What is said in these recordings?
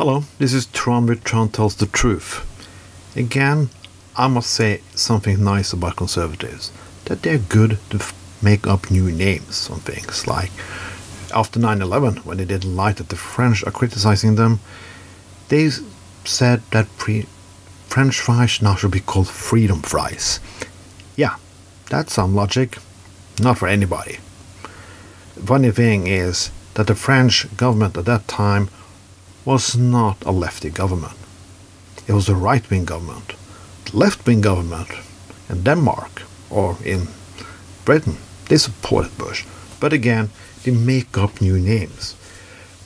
Hello, this is Tron with Tron Tells the Truth. Again, I must say something nice about conservatives that they're good to f- make up new names on things. Like after 9 11, when they didn't like that the French are criticizing them, they said that pre- French fries now should be called freedom fries. Yeah, that's some logic. Not for anybody. Funny thing is that the French government at that time was not a lefty government. It was a right wing government. The left wing government in Denmark or in Britain, they supported Bush. But again, they make up new names.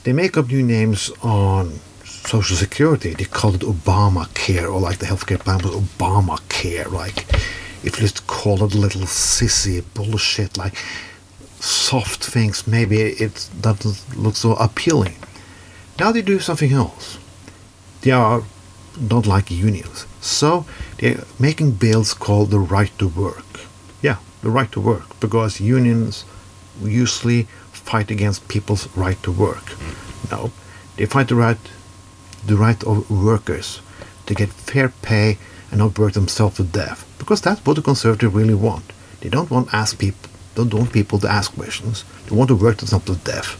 They make up new names on Social Security. They call it Obamacare, or like the healthcare plan was Obamacare. Like, if you just call it little sissy bullshit, like soft things, maybe it doesn't look so appealing. Now they do something else. They are don't like unions, so they're making bills called the right to work. Yeah, the right to work, because unions usually fight against people's right to work. No, they fight the right, the right of workers to get fair pay and not work themselves to death, because that's what the conservatives really want. They don't want ask people, don't want people to ask questions. They want to work themselves to death,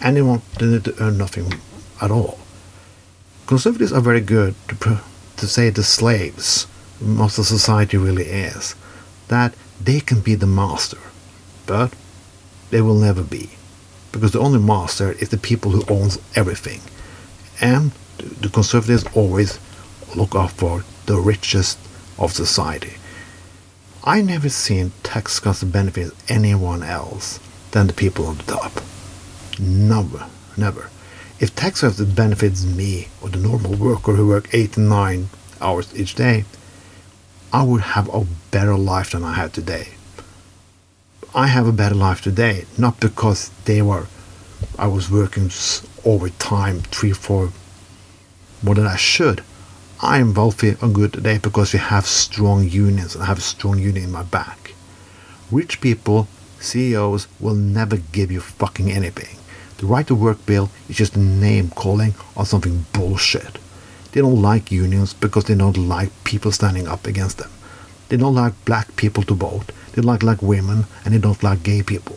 and they want to earn nothing at all. Conservatives are very good to, to say the slaves, most of society really is, that they can be the master, but they will never be, because the only master is the people who owns everything, and the the conservatives always look out for the richest of society. I never seen tax cuts benefit anyone else than the people on the top. Never, never. If tax cuts benefits me or the normal worker who work eight and nine hours each day, I would have a better life than I have today. I have a better life today, not because they were, I was working overtime three, four, more than I should. I am wealthy and good today because we have strong unions and I have a strong union in my back. Rich people, CEOs, will never give you fucking anything. The right to work bill is just a name calling on something bullshit. They don't like unions because they don't like people standing up against them. They don't like black people to vote. They like like women and they don't like gay people.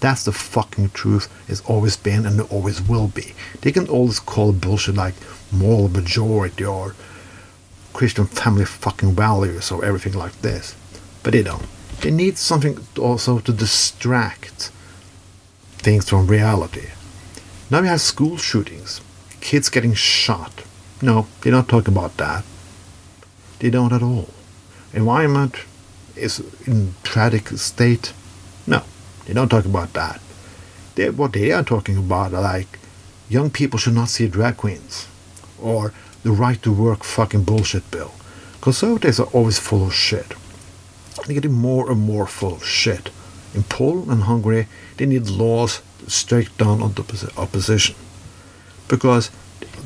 That's the fucking truth. It's always been and it always will be. They can always call bullshit like moral majority or Christian family fucking values or everything like this. But they don't. They need something also to distract things from reality. Now we have school shootings, kids getting shot. No, they don't talk about that. They don't at all. Environment is in tragic state. No, they don't talk about that. They, what they are talking about are like young people should not see drag queens or the right to work fucking bullshit bill. Conservatives are always full of shit. They're getting more and more full of shit. In Poland and Hungary, they need laws to strike down on the opposition because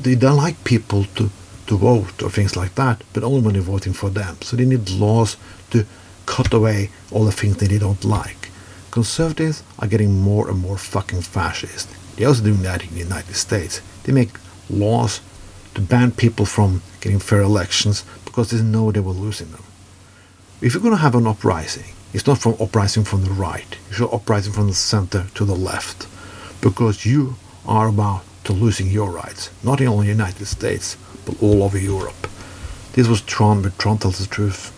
they don't like people to, to vote or things like that, but only when they're voting for them. So they need laws to cut away all the things that they don't like. Conservatives are getting more and more fucking fascist. They're also doing that in the United States. They make laws to ban people from getting fair elections because they know they will losing them. If you're going to have an uprising, it's not from uprising from the right. You should uprising from the center to the left, because you are about to losing your rights, not only in the United States, but all over Europe. This was Tron, but Tron tells the truth.